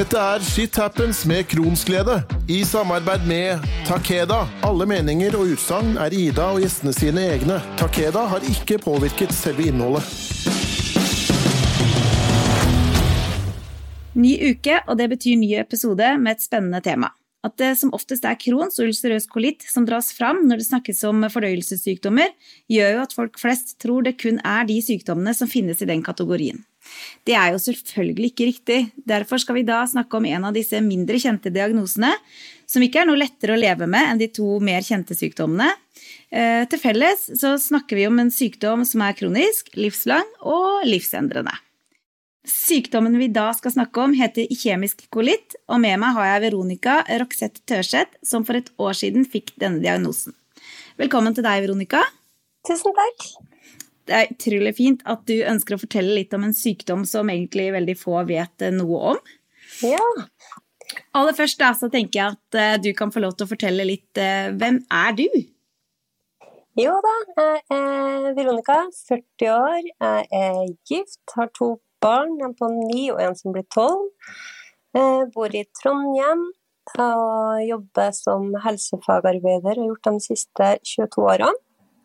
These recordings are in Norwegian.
Dette er Shit Happens med Kronsglede, i samarbeid med Takeda. Alle meninger og utsagn er Ida og gjestene sine egne. Takeda har ikke påvirket selve innholdet. Ny uke, og det betyr ny episode med et spennende tema. At det som oftest er Crohns og ulcerøs kolitt som dras fram når det snakkes om fordøyelsessykdommer, gjør jo at folk flest tror det kun er de sykdommene som finnes i den kategorien. Det er jo selvfølgelig ikke riktig. Derfor skal vi da snakke om en av disse mindre kjente diagnosene, som ikke er noe lettere å leve med enn de to mer kjente sykdommene. Eh, til felles så snakker vi om en sykdom som er kronisk, livslang og livsendrende. Sykdommen vi da skal snakke om, heter kjemisk kolitt, og med meg har jeg Veronica Roxette Tørseth, som for et år siden fikk denne diagnosen. Velkommen til deg, Veronica. Tusen takk. Det er utrolig fint at du ønsker å fortelle litt om en sykdom som egentlig veldig få vet eh, noe om. Ja. Aller først da, så tenker jeg at uh, du kan få lov til å fortelle litt uh, Hvem er du? Jo da, jeg er Veronica, 40 år. Jeg er gift, har to barn, en på ni og en som blir tolv. Bor i Trondheim og jobber som helsefagarbeider og har gjort de siste 22 årene.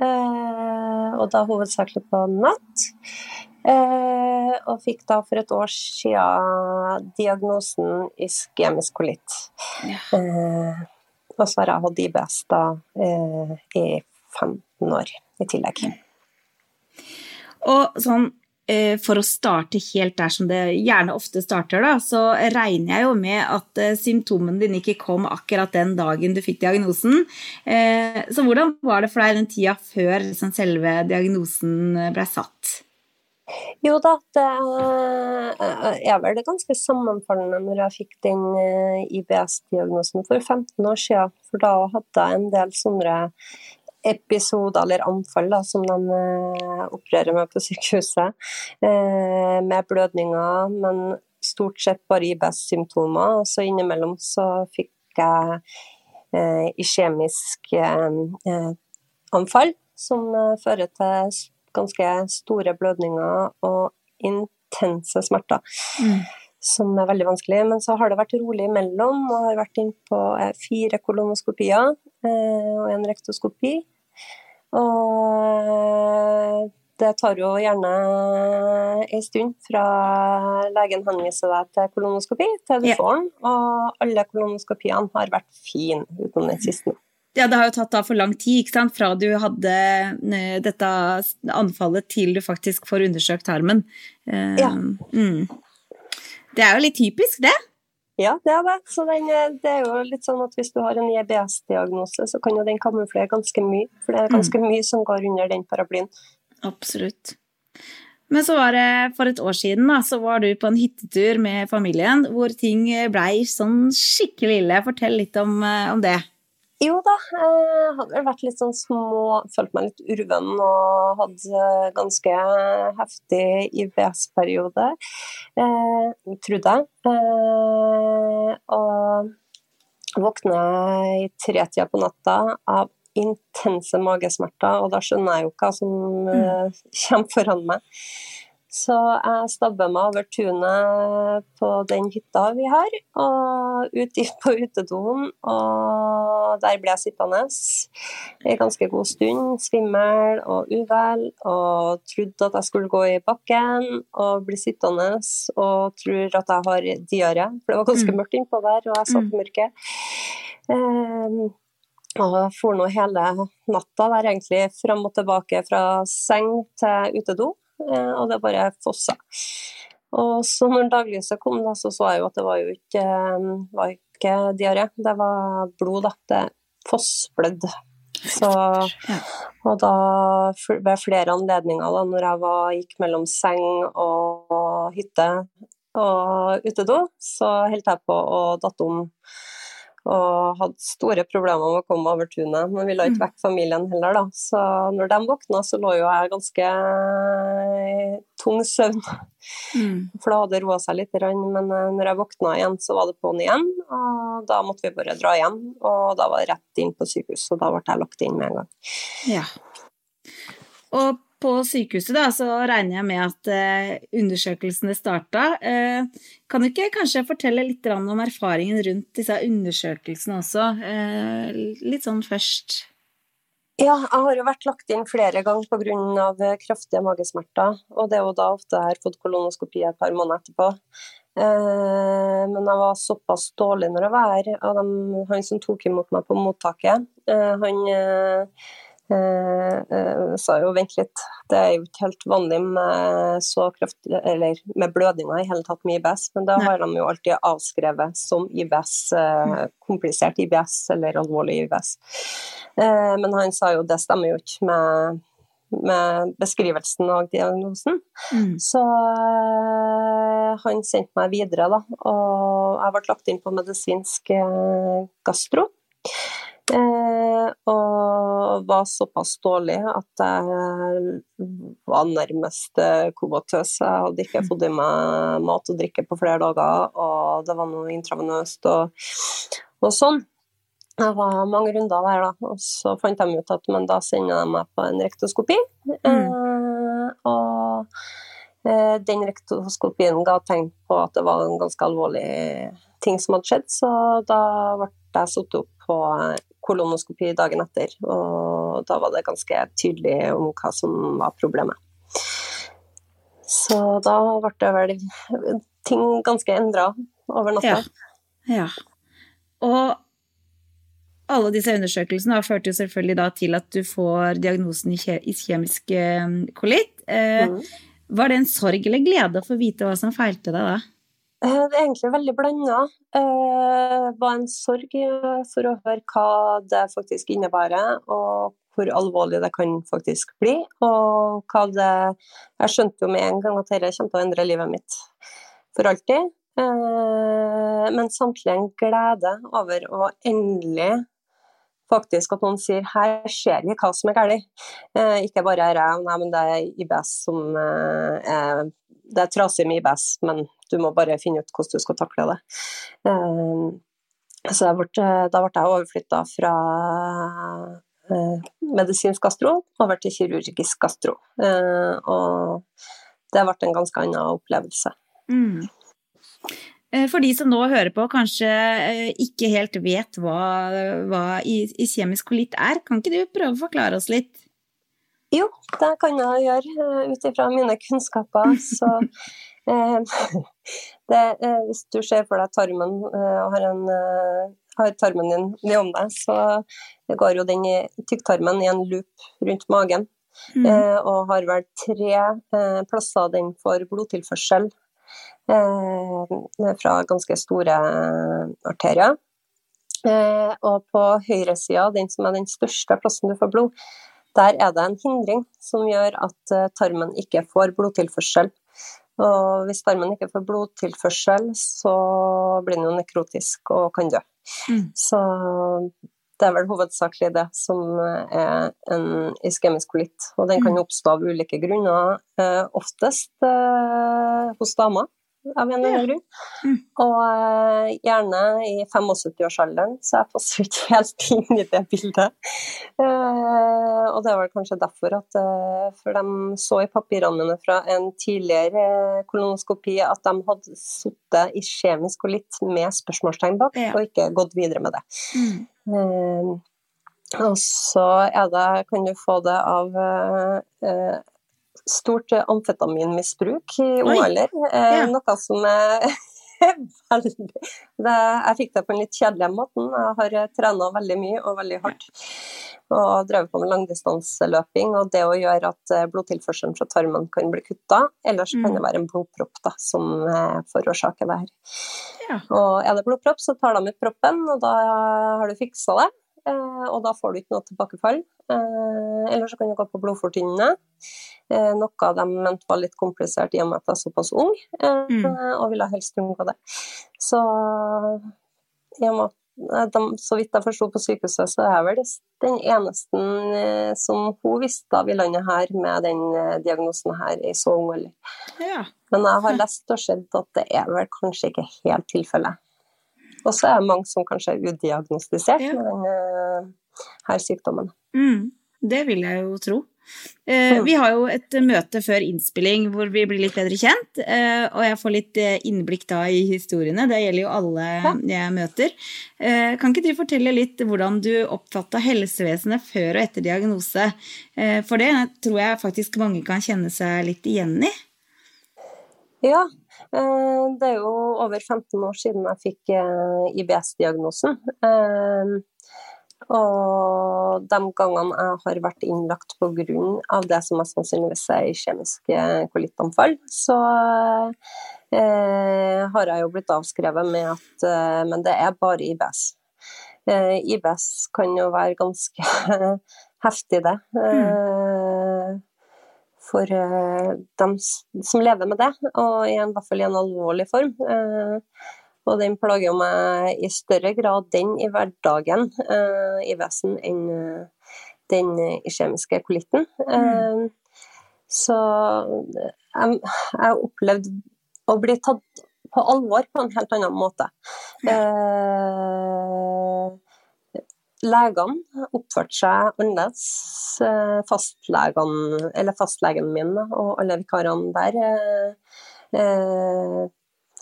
Eh, og da hovedsakelig på natt. Eh, og fikk da for et år siden diagnosen iskemisk kolitt. Ja. Eh, og så har jeg hatt IBS da i 15 år i tillegg. Og sånn for å starte helt der som det gjerne ofte starter, da, så regner jeg jo med at eh, symptomene dine ikke kom akkurat den dagen du fikk diagnosen. Eh, så hvordan var det for deg den tida før liksom, selve diagnosen ble satt? Jo da, det er vel ganske sammenfallende når jeg fikk den IBS-diagnosen for 15 år siden. For da hadde jeg en del sånne episoder eller anfall da, som de eh, opererer med på sykehuset, eh, med blødninger, men stort sett bare IBS-symptomer. Og så innimellom så fikk jeg eh, iskjemisk anfall, som fører til ganske store blødninger og intense smerter. Mm som er veldig vanskelig. Men så har det vært rolig imellom, og har vært inn på fire kolonoskopier og en rektoskopi. Og det tar jo gjerne en stund fra legen henviser deg til kolonoskopi, til du får den. Og alle kolonoskopiene har vært fine utenom den siste. Ja, det har jo tatt da for lang tid ikke sant? fra du hadde eh, dette anfallet til du faktisk får undersøkt tarmen. Eh, ja. Mm. Det er jo litt typisk, det. Ja, det er det. Så den, eh, det er jo litt sånn at hvis du har en IBS-diagnose, så kan jo den kamuflere ganske mye. For det er ganske mm. mye som går under den paraplyen. Absolutt. Men så var det for et år siden, da, så var du på en hyttetur med familien hvor ting blei sånn skikkelig ille. Fortell litt om, eh, om det. Jo da, jeg hadde vært litt sånn små, følt meg litt urven og hadde ganske heftig IBS-periode, eh, trodde jeg. Eh, og våkna i tretida på natta av intense magesmerter, og da skjønner jeg jo hva som mm. kommer foran meg. Så jeg stabber meg over tunet på den hytta vi har, og ut på utedoen. Og der ble jeg sittende en ganske god stund, svimmel og uvel, og trodde at jeg skulle gå i bakken og bli sittende og tror at jeg har diaré, for det var ganske mm. mørkt innpå der, og jeg satt i mm. mørket. Um, og for nå hele natta der egentlig fram og tilbake fra seng til utedo. Eh, og det bare fossa. Og så når daglyset kom, da, så så jeg jo at det var jo ikke, eh, var ikke diaré, det var blod, da. Det fossblødde. Så, og da ved flere anledninger, da, når jeg var, gikk mellom seng og hytte og utedo, så holdt jeg på å datte om og hadde store problemer med å komme over tunet. Men ville ikke vekk vekke familien heller, da. Så når de våkna, så lå jo jeg ganske tung søvn. Mm. For da hadde det roa seg litt. Men eh, når jeg våkna igjen, så var det på'n igjen. Og da måtte vi bare dra hjem. Og da var det rett inn på sykehus, og da ble jeg lagt inn med en gang. Ja. Og på sykehuset da, så regner jeg med at eh, undersøkelsene starta. Eh, kan du ikke kanskje fortelle litt om erfaringen rundt disse undersøkelsene også? Eh, litt sånn først. Ja, jeg har jo vært lagt inn flere ganger pga. kraftige magesmerter. Og det er jo da ofte jeg har fått kolonoskopi et par måneder etterpå. Men jeg var såpass dårlig når jeg var her. Og han som tok imot meg på mottaket, han sa jo vent litt, det er jo ikke helt vanlig med så kraftig, eller med blødninger i hele tatt med IBS, men da har de jo alltid avskrevet som IBS, eh, mm. komplisert IBS eller alvorlig IBS. Eh, men han sa jo det stemmer jo ikke med, med beskrivelsen av diagnosen. Mm. Så eh, han sendte meg videre, da, og jeg ble lagt inn på medisinsk eh, gastro. Eh, og var såpass dårlig at jeg var nærmest kobotøs. komatøs. Jeg hadde ikke fått i meg mat og drikke på flere dager, og det var noe intravenøst og, og sånn. Det var mange runder der, da. Og så fant de ut at men da sender de meg på en rektoskopi. Mm. Eh, og eh, den rektoskopien ga tegn på at det var en ganske alvorlig ting som hadde skjedd, så da ble jeg satt opp på kolonoskopi dagen etter. Og da var det ganske tydelig om hva som var problemet. Så da ble det vel ting ganske endra over natta. Ja. ja. Og alle disse undersøkelsene har ført jo selvfølgelig da til at du får diagnosen i kjemisk eh, kolitt. Eh, mm. Var det en sorg eller glede å få vite hva som feilte deg da? Eh, det er egentlig veldig blanda. Det eh, var en sorg eh, for å høre hva det faktisk innebærer, og hvor alvorlig det kan faktisk bli. Og hva det Jeg skjønte jo med en gang at dette kommer til å endre livet mitt for alltid. Men samtidig en glede over å endelig faktisk at noen sier her ser vi hva som er galt. ikke bare er jeg, nei, men det er IBS som er det er trasig med IBS, men du må bare finne ut hvordan du skal takle det. Så så ble, da ble jeg overflytta fra eh, medisinsk gastro over til kirurgisk gastro. Eh, og det ble en ganske annen opplevelse. Mm. For de som nå hører på, kanskje ikke helt vet hva, hva iskjemisk kolitt er, kan ikke du prøve å forklare oss litt? Jo, det kan jeg gjøre eh, ut ifra mine kunnskaper. Så eh, det, eh, hvis du ser for deg tarmen eh, og har, en, eh, har tarmen din nedom deg, så går jo den i tykktarmen i en loop rundt magen. Mm. Eh, og har vel tre plasser den får blodtilførsel fra ganske store arterier. og på høyresida, den som er den største plassen du får blod, der er det en hindring som gjør at eh, tarmen ikke får blodtilførsel. Og hvis tarmen ikke får blodtilførsel, så blir den jo nekrotisk og kan dø. Mm. Så det er vel hovedsakelig det som er en iskemisk kolitt. Og den kan jo oppstå av ulike grunner, eh, oftest eh, hos damer av en eller annen grunn. Mm. Og uh, gjerne i 75-årsalderen, så jeg passer ikke helt inn i det bildet. Uh, og det var kanskje derfor at uh, For de så i papirene mine fra en tidligere kolonoskopi at de hadde sittet i kjemisk og litt med spørsmålstegn bak, ja. og ikke gått videre med det. Mm. og så er det, kan du få det av stort amfetaminmisbruk i ung alder. Eh, ja. Noe som er veldig Jeg fikk det på en litt kjedelig måte. Jeg har eh, trena veldig mye og veldig hardt. Og drevet på med langdistanseløping. Og det å gjøre at eh, blodtilførselen fra tarmen kan bli kutta. Ellers mm. kan det være en blodpropp da, som forårsaker det her. Ja. Og er det blodpropp, så tar de ut proppen, og da har du fiksa det. Og da får du ikke noe tilbakefall. Eller så kan du gå på blodfortynnende. Eh, noe de mente var litt komplisert i og med at jeg er såpass ung, eh, mm. og ville helst unngå det. Så og de, så vidt jeg forsto på sykehuset, så er jeg vel den eneste eh, som hun visste av i landet her med den diagnosen her i så ung alder. Ja. Men jeg har lest og sett at det er vel kanskje ikke helt tilfellet. Og så er det mange som kanskje er udiagnostisert ja. med denne sykdommen. Mm. Det vil jeg jo tro. Eh, vi har jo et møte før innspilling hvor vi blir litt bedre kjent, eh, og jeg får litt eh, innblikk da i historiene. Det gjelder jo alle jeg møter. Kan ikke du fortelle litt hvordan du oppfatta helsevesenet før og etter diagnose? For det tror jeg faktisk mange kan kjenne seg litt igjen i. Ja, det er jo over 15 år siden jeg fikk IBS-diagnosen. Og de gangene jeg har vært innlagt pga. det som mest sannsynligvis er kjemiske kolittanfall, så eh, har jeg jo blitt avskrevet med at eh, Men det er bare IBS. Eh, IBS kan jo være ganske heftig, det. Mm. For eh, dem som lever med det, og i, en, i hvert fall i en alvorlig form. Eh, og den plager meg i større grad den i hverdagen uh, i vesen enn den kjemiske kolitten. Uh, så jeg har opplevd å bli tatt på alvor på en helt annen måte. Legene oppførte seg annerledes. Fastlegen, eller fastlegen min og alle vikarene der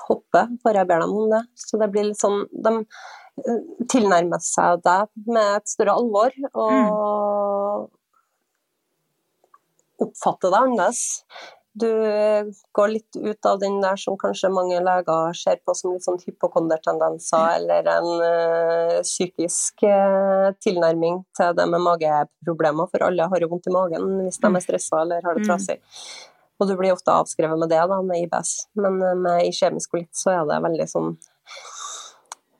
hoppe bare jeg ber dem om det. Så det blir litt sånn De eh, tilnærmer seg deg med et større alvor og mm. oppfatter det annerledes. Du går litt ut av den der som kanskje mange leger ser på som litt sånn hypokondertendenser, eller en ø, psykisk ø, tilnærming til det med mageproblemer, for alle har jo vondt i magen hvis de er mm. stressa eller har det mm. trasig. Og du blir ofte avskrevet med det, da, med IBS. Men eh, med i kjemisk kolitt så er det veldig sånn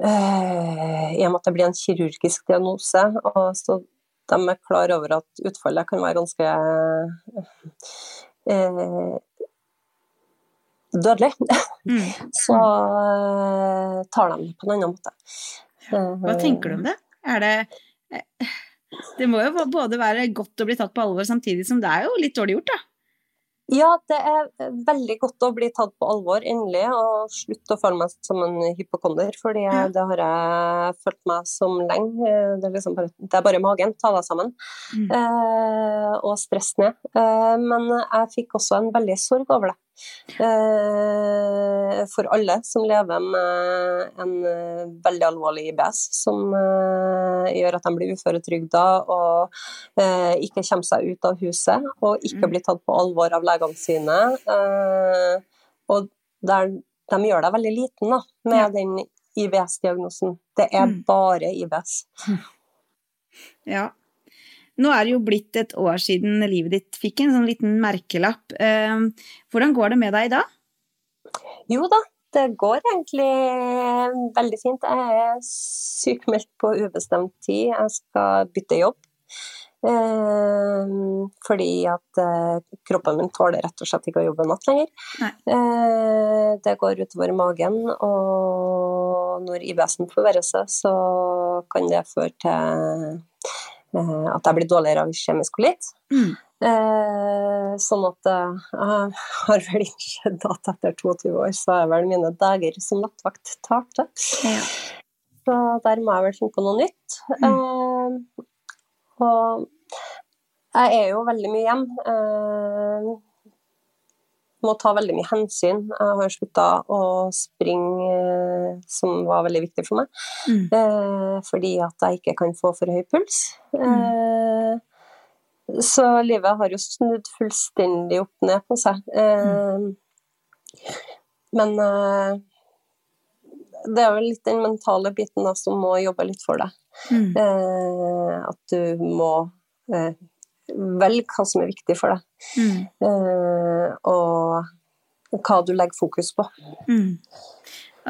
I og med at det blir en kirurgisk diagnose, og så de er klar over at utfallet kan være ganske øh, dødelig, mm. så øh, tar de det på en annen måte. Hva tenker du om det? Er det Det må jo både være godt å bli tatt på alvor, samtidig som det er jo litt dårlig gjort, da? Ja, det er veldig godt å bli tatt på alvor, endelig, og slutte å føle meg som en hypokonder. fordi ja. det har jeg følt meg som lenge. Det er, liksom bare, det er bare magen. Ta deg sammen. Mm. Eh, og stress ned. Eh, men jeg fikk også en veldig sorg over det. Eh, for alle som lever med en eh, veldig alvorlig IBS, som eh, gjør at de blir uføretrygda og ikke kommer seg ut av huset, og ikke mm. blir tatt på alvor av legene sine. Og der de gjør deg veldig liten da, med den IBS-diagnosen. Det er mm. bare IBS. Ja, nå er det jo blitt et år siden livet ditt fikk en sånn liten merkelapp. Ehm, hvordan går det med deg da? Jo da, det går egentlig veldig fint. Jeg er sykmeldt på ubestemt tid. Jeg skal bytte jobb. Ehm, fordi at eh, kroppen min tåler rett og slett ikke å jobbe natt lenger. Eh, det går utover magen, og når IBS-en forverrer seg, så kan det føre til Eh, at jeg blir dårligere av kjemisk kolitt. Mm. Eh, sånn at eh, jeg har vel innsett at etter 22 år så er vel mine dager som nattvakt talte. Ja. Så der må jeg vel finne på noe nytt. Mm. Eh, og jeg er jo veldig mye hjemme. Eh, må ta veldig mye hensyn. Jeg har slutta å springe, eh, som var veldig viktig for meg, mm. eh, fordi at jeg ikke kan få for høy puls. Mm. Eh, så livet har jo snudd fullstendig opp ned på seg. Eh, mm. Men eh, det er vel litt den mentale biten da, som må jobbe litt for deg. Mm. Eh, at du må velg hva som er viktig for deg, mm. uh, og hva du legger fokus på. Mm.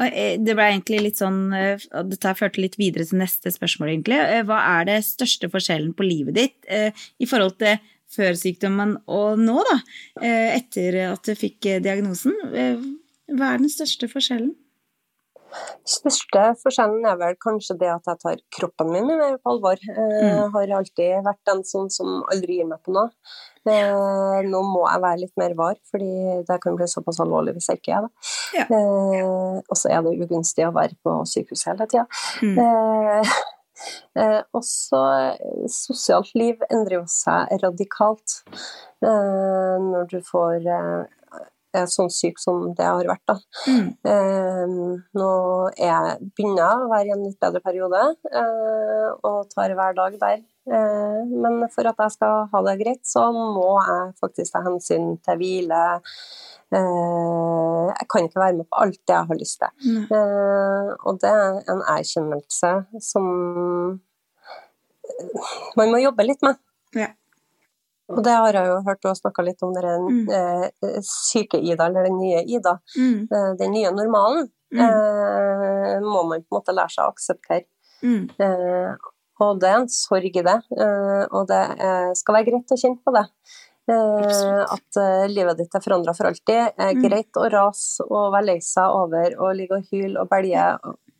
Eh, det ble egentlig litt sånn eh, Dette førte litt videre til neste spørsmål, egentlig. Hva er det største forskjellen på livet ditt i forhold til før sykdommen og nå, da? Etter at du fikk diagnosen. Hva er den største forskjellen? Største forskjellen er vel kanskje det at jeg tar kroppen min mer på alvor. Jeg eh, mm. har alltid vært den sånn som aldri gir meg på noe. Men nå må jeg være litt mer var, fordi det kan bli såpass alvorlig hvis jeg ikke er det. Ja. Eh, og så er det ugunstig å være på sykehus hele tida. Mm. Eh, også sosialt liv endrer jo seg radikalt eh, når du får eh, sånn syk som det har vært. Da. Mm. Eh, nå jeg begynner jeg å være i en litt bedre periode eh, og tar hver dag der. Eh, men for at jeg skal ha det greit, så må jeg faktisk ta hensyn til hvile. Eh, jeg kan ikke være med på alt det jeg har lyst til. Mm. og det er en erkjennelse som man må jobbe litt med. Ja. Og det har jeg jo hørt du har snakka litt om, den mm. eh, syke Ida, eller den nye Ida. Mm. Eh, den nye normalen mm. eh, må man på en måte lære seg å akseptere. Mm. Eh, og det er en sorg i det, eh, og det skal være greit å kjenne på det. Eh, at livet ditt er forandra for alltid. Er mm. greit å rase og være lei seg over og ligge og hyle og belge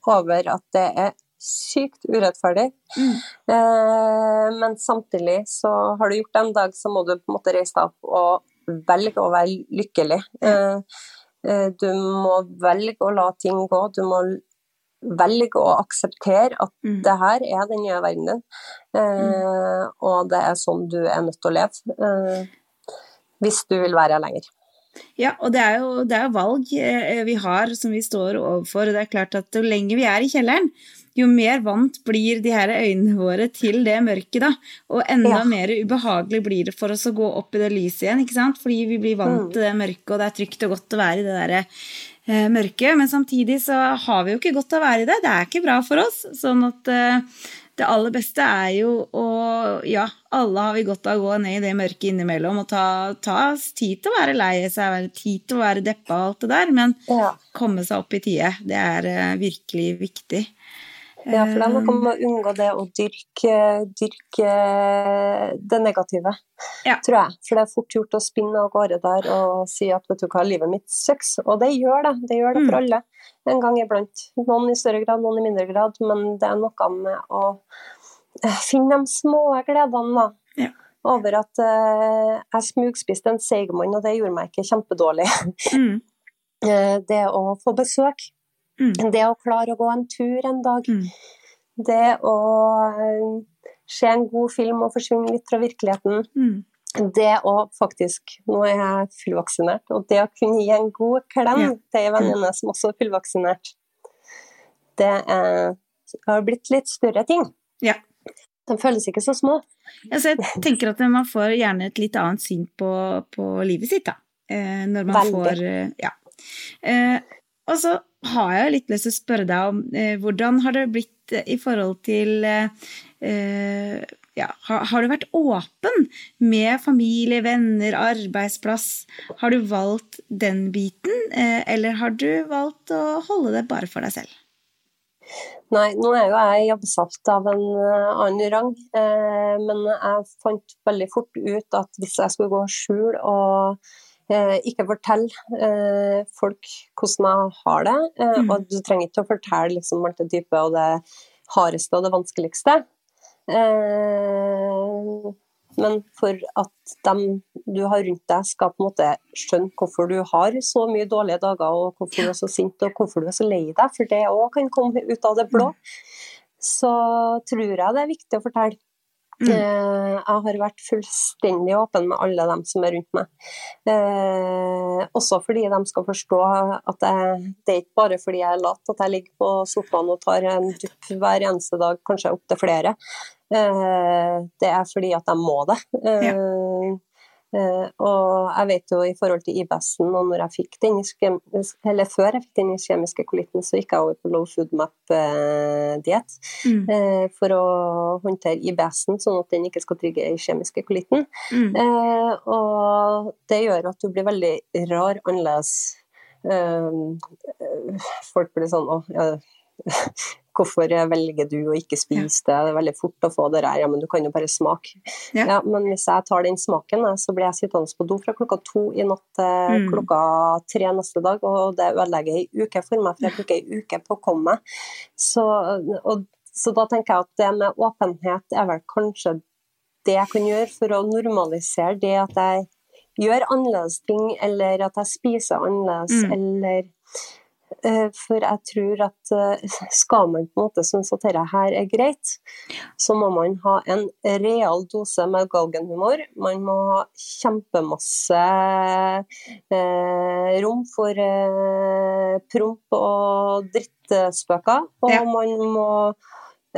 over at det er sykt urettferdig. Mm. Eh, men samtidig så har du gjort det en dag, så må du på en måte reise deg opp og velge å være lykkelig. Eh, eh, du må velge å la ting gå. Du må velge å akseptere at mm. det her er den nye verden din, mm. og det er sånn du er nødt til å leve. Eh, hvis du vil være her lenger. Ja, og det er, jo, det er jo valg eh, vi har som vi står overfor. og det er klart at Jo lenger vi er i kjelleren, jo mer vant blir de her øynene våre til det mørket, da. Og enda ja. mer ubehagelig blir det for oss å gå opp i det lyset igjen, ikke sant. Fordi vi blir vant mm. til det mørket, og det er trygt og godt å være i det derre eh, mørket. Men samtidig så har vi jo ikke godt av å være i det. Det er ikke bra for oss. Sånn at eh, det aller beste er jo å Ja, alle har vi godt av å gå ned i det mørket innimellom og ta, ta tid til å være lei seg, tid til å være deppa og alt det der, men ja. komme seg opp i tide. Det er uh, virkelig viktig. Ja, for er noe med å unngå det å dyrke, dyrke det negative, ja. tror jeg. For det er fort gjort å spinne av gårde der og si at vet du hva, livet mitt sucks. Og det gjør det. Det gjør det for mm. alle. En gang iblant. Noen i større grad, noen i mindre grad. Men det er noe med å eh, finne de små gledene, da. Ja. Over at uh, jeg smugspiste en seigmann, og det gjorde meg ikke kjempedårlig. Mm. uh, det å få besøk Mm. Det å klare å gå en tur en dag. Mm. Det å eh, se en god film og forsvinne litt fra virkeligheten. Mm. Det å faktisk Nå er jeg fullvaksinert, og det å kunne gi en god klem ja. til ei venninne som også er fullvaksinert, det er, har blitt litt større ting. Ja. De føles ikke så små. Altså, jeg tenker at man får gjerne et litt annet syn på, på livet sitt, da. Eh, når man Veldig. får eh, Ja. Eh, og så har jeg litt lyst til å spørre deg om eh, hvordan har det blitt eh, i forhold til eh, eh, ja, har, har, du vært åpen med familie, venner, arbeidsplass? Har du valgt den biten, eh, eller har du valgt å holde det bare for deg selv? Nei, nå er jo jeg jobbsalt av en uh, annen rang, eh, men jeg fant veldig fort ut at hvis jeg skulle gå skjul og Eh, ikke fortell eh, folk hvordan jeg har det, eh, mm. og du trenger ikke å fortelle liksom, alt det dype og det hardeste og det vanskeligste. Men for at dem du har rundt deg skal på en måte skjønne hvorfor du har så mye dårlige dager, og hvorfor du er så sint og hvorfor du er så lei deg, for det òg kan komme ut av det blå, mm. så tror jeg det er viktig å fortelle. Mm. Eh, jeg har vært fullstendig åpen med alle dem som er rundt meg. Eh, også fordi de skal forstå at jeg, det er ikke bare fordi jeg er lat at jeg ligger på sofaen og tar en dupp hver eneste dag, kanskje opptil flere. Eh, det er fordi at jeg må det. Ja. Uh, og jeg vet jo i forhold til IBS-en, og når jeg fikk den, eller før jeg fikk den kjemiske kolitten, så gikk jeg over på low food map-diett uh, mm. uh, for å håndtere IBS-en, sånn at den ikke skal trygge den kjemiske kolitten. Mm. og det gjør at du blir veldig rar, annerledes. folk blir sånn å, ja, Hvorfor velger du å ikke spise det? Det er veldig fort å få det der, ja, men du kan jo bare smake. Ja. ja men hvis jeg tar den smaken, så blir jeg sittende på do fra klokka to i natt til mm. klokka tre neste dag, og det ødelegger ei uke for meg, for jeg bruker ei uke på å komme meg. Så, og, så da tenker jeg at det med åpenhet er vel kanskje det jeg kan gjøre for å normalisere det at jeg gjør annerledes ting, eller at jeg spiser annerledes, mm. eller for jeg tror at eh, skal man på en måte synes at dette her er greit, så må man ha en real dose med galgenhumor. Man må ha kjempemasse eh, rom for eh, promp og drittspøker. Og ja. man må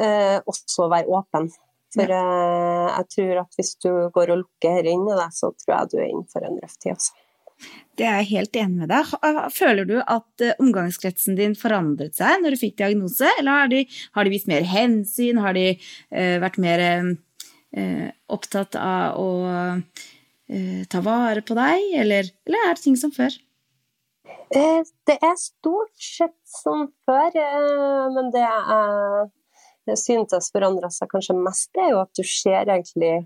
eh, også være åpen. For eh, jeg tror at hvis du går og lukker her inne, så tror jeg du er inne for en røff tid. Altså. Det er jeg helt enig med deg. Føler du at eh, omgangskretsen din forandret seg når du fikk diagnose, eller har de, har de vist mer hensyn? Har de uh, vært mer uh, opptatt av å uh, ta vare på deg, eller, eller, er det ting som før? Det er stort sett som før, men det jeg syntes forandra seg kanskje mest, det er jo at du ser egentlig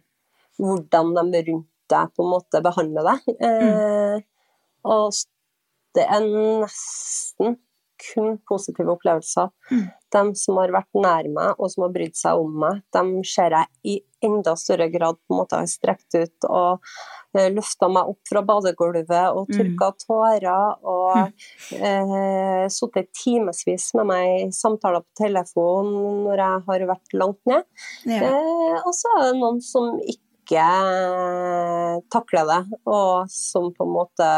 hvordan de rundt deg på en måte behandle det. Eh, Mm. Og det er nesten kun positive opplevelser. Mm. De som har vært nær meg og som har brydd seg om meg, de ser jeg i enda større grad på en måte har strekt ut og eh, løfta meg opp fra badegulvet og tørka mm. tårer og mm. uh, sittet timevis med meg i samtaler på telefon når jeg har vært langt ned. Ja. Eh, og så er det noen som ikke takler det, og som på en måte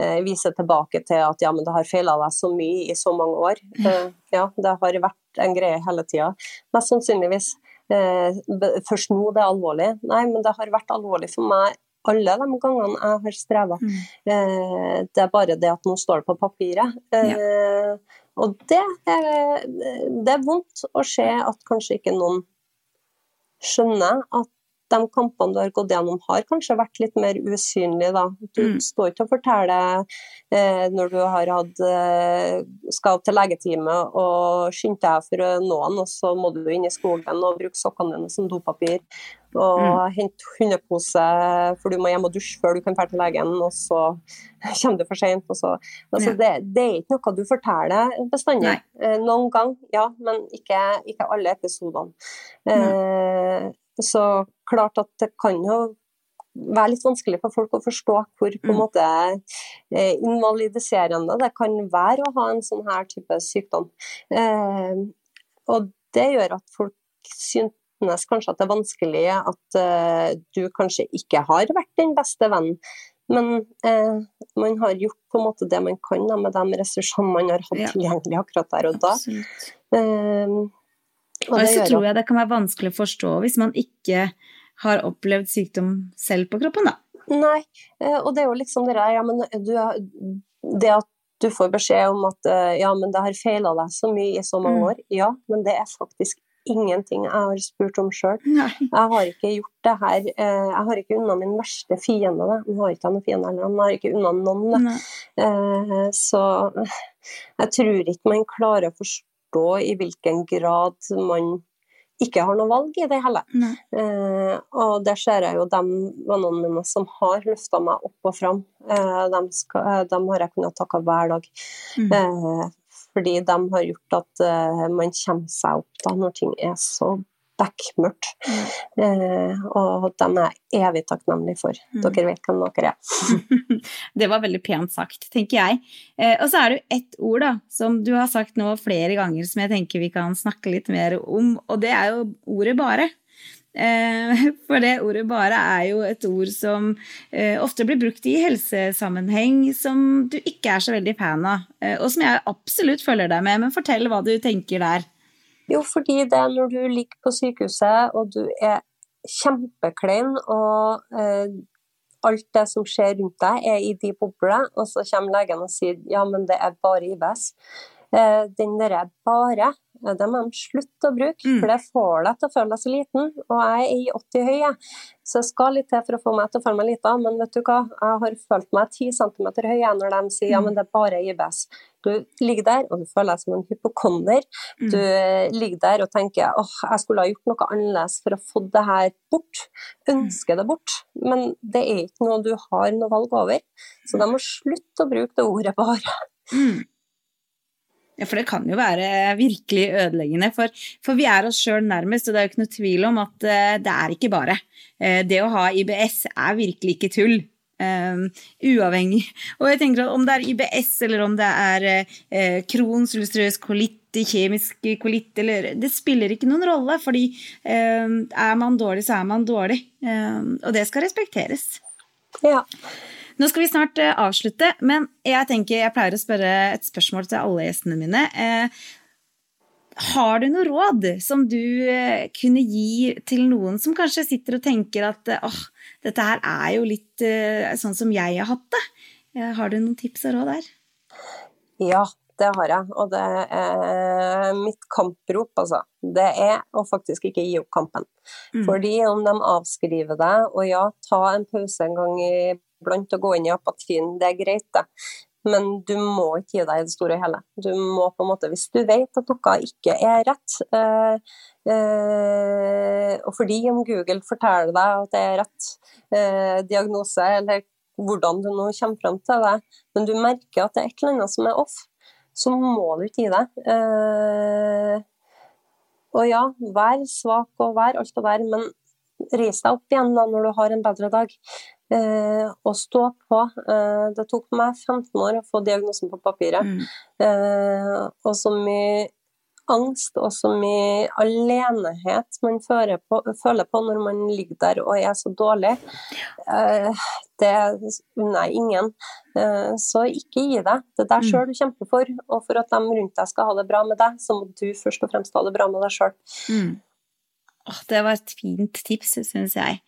Eh, viser tilbake til at ja, men det har feila deg så mye i så mange år. Eh, ja, det har vært en greie hele tida. Mest sannsynligvis eh, først nå det er alvorlig. Nei, men det har vært alvorlig for meg alle de gangene jeg har streva. Mm. Det er bare det at nå står det på papiret. Ja. Og det er, det er vondt å se at kanskje ikke noen skjønner at de kampene du har gått gjennom, har kanskje vært litt mer usynlige. Da. Du mm. står ikke og forteller eh, når du har hatt eh, skal til legetime og skyndte deg for han, og så må du inn i skogen og bruke sokkene dine som dopapir. Og mm. hente hundepose, for du må hjem og dusje før du kan dra til legen, og så kommer du for seint. Altså, ja. det, det, er ikke noe du forteller bestandig. Eh, noen gang, ja, men ikke, ikke alle episodene. Eh, så klart at det kan jo være litt vanskelig for folk å forstå hvor på en mm. måte eh, invalidiserende det kan være å ha en sånn her type sykdom. Eh, og det gjør at folk synes kanskje at det er vanskelig at eh, du kanskje ikke har vært den beste vennen. Men eh, man har gjort på en måte det man kan da, med de ressursene man har hatt tilgjengelig akkurat der og da. Eh, og, og så tror jeg det kan være vanskelig å forstå hvis man ikke har opplevd sykdom selv på kroppen, da. Nei, eh, og det er jo liksom det der, ja, men du, det at du får beskjed om at eh, ja, men det har feila deg så mye i så mange mm. år, ja, men det er faktisk ingenting jeg har spurt om sjøl. Jeg har ikke gjort det her eh, Jeg har ikke unna min verste fiende. Nå har ikke noen fiende heller, han har ikke unna noen. Så jeg tror ikke man klarer å forstå i hvilken grad man ikke har noe valg i det heller. Eh, og der ser jeg jo de vennene mine som har løfta meg opp og fram. Eh, dem, skal, eh, dem, har jeg kunnet takke hver dag. Mm. Eh, fordi de har gjort at eh, man kommer seg opp da når ting er så bekmørkt. Mm. Eh, og dem er jeg evig takknemlig for. Mm. Dere vet hvem dere er. det var veldig pent sagt, tenker jeg. Eh, og så er det jo ett ord da, som du har sagt nå flere ganger som jeg tenker vi kan snakke litt mer om, og det er jo ordet 'bare'. Eh, for det ordet 'bare' er jo et ord som eh, ofte blir brukt i helsesammenheng som du ikke er så veldig fan av, eh, og som jeg absolutt følger deg med. Men fortell hva du tenker der. Jo, fordi det er når du ligger på sykehuset og du er kjempeklein og eh, alt det som skjer rundt deg er i de boblene, og så kommer legen og sier ja, men det er bare IBS. Eh, den derre bare det må de slutte å bruke, mm. for det får deg til å føle deg så liten. Og jeg er i 80 høy, så jeg skal litt til for å få meg til å føle meg liten. Men vet du hva, jeg har følt meg 10 cm høy når de sier ja, mm. men det er bare IBS. Du ligger der og du føler deg som en hypokonder. Mm. Du ligger der og tenker åh, jeg skulle ha gjort noe annerledes for å få det her bort. Ønsker det bort. Men det er ikke noe du har noe valg over. Så de må slutte å bruke det ordet bare. Mm. Ja, for det kan jo være virkelig ødeleggende. For, for vi er oss sjøl nærmest, og det er jo ikke noe tvil om at uh, det er ikke bare. Uh, det å ha IBS er virkelig ikke tull. Um, uavhengig. Og jeg tenker at om det er IBS, eller om det er uh, Crohns ulcerøs kolitt, kjemisk kolitt, eller Det spiller ikke noen rolle, fordi um, er man dårlig, så er man dårlig. Um, og det skal respekteres. Ja. Nå skal vi snart uh, avslutte, men jeg tenker jeg pleier å spørre et spørsmål til alle gjestene mine. Uh, har du noe råd som du uh, kunne gi til noen som kanskje sitter og tenker at åh, oh, dette her er jo litt sånn som jeg har hatt det? har du noen tips og råd der? Ja, det har jeg. Og det er mitt kamprop, altså. Det er å faktisk ikke gi opp kampen. Mm. Fordi om de avskriver deg, og ja, ta en pause en gang iblant å gå inn i apatien, det er greit, det. Men du må ikke gi deg i det store og hele. Du må på en måte, Hvis du vet at noe ikke er rett, øh, øh, og fordi om Google forteller deg at det er rett øh, diagnose, eller hvordan du nå kommer fram til det, men du merker at det er et eller annet som er off, så må du ikke gi deg. Eh, og ja, vær svak og vær alt det der, men reis deg opp igjen da når du har en bedre dag. Eh, å stå på. Eh, det tok meg 15 år å få diagnosen på papiret. Mm. Eh, og så mye angst og så mye alenehet man på, føler på når man ligger der og er så dårlig. Eh, det unner jeg ingen. Eh, så ikke gi deg. Det er deg mm. sjøl du kjemper for. Og for at de rundt deg skal ha det bra med deg, så må du først og fremst ha det bra med deg sjøl. Mm. Det var et fint tips, syns jeg.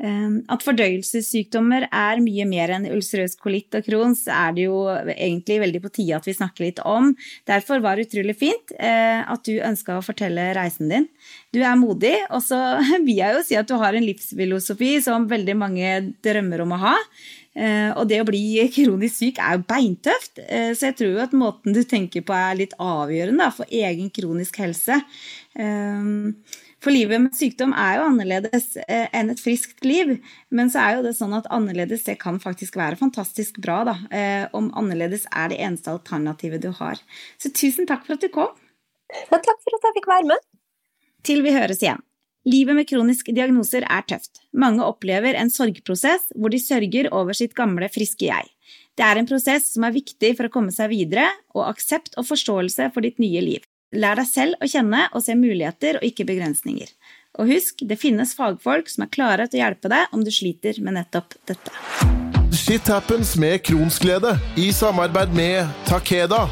Ehm, at fordøyelsessykdommer er mye mer enn ulcerøs kolitt og Crohns, er det jo egentlig veldig på tide at vi snakker litt om. Derfor var det utrolig fint eh, at du ønska å fortelle reisen din. Du er modig, og så vil jeg jo si at du har en livsfilosofi som veldig mange drømmer om å ha. Eh, og det å bli kronisk syk er jo beintøft, eh, så jeg tror jo at måten du tenker på er litt avgjørende for egen kronisk helse. Ehm, for livet med sykdom er jo annerledes eh, enn et friskt liv. Men så er jo det sånn at annerledes det kan faktisk være fantastisk bra, da. Eh, om annerledes er det eneste alternativet du har. Så tusen takk for at du kom. Ja, takk for at jeg fikk være med. Til vi høres igjen. Livet med kroniske diagnoser er tøft. Mange opplever en sorgprosess hvor de sørger over sitt gamle, friske jeg. Det er en prosess som er viktig for å komme seg videre, og aksept og forståelse for ditt nye liv. Lær deg selv å kjenne og se muligheter og ikke begrensninger. Og husk, det finnes fagfolk som er klare til å hjelpe deg om du sliter med nettopp dette. Shit happens med Kronsglede i samarbeid med Takeda.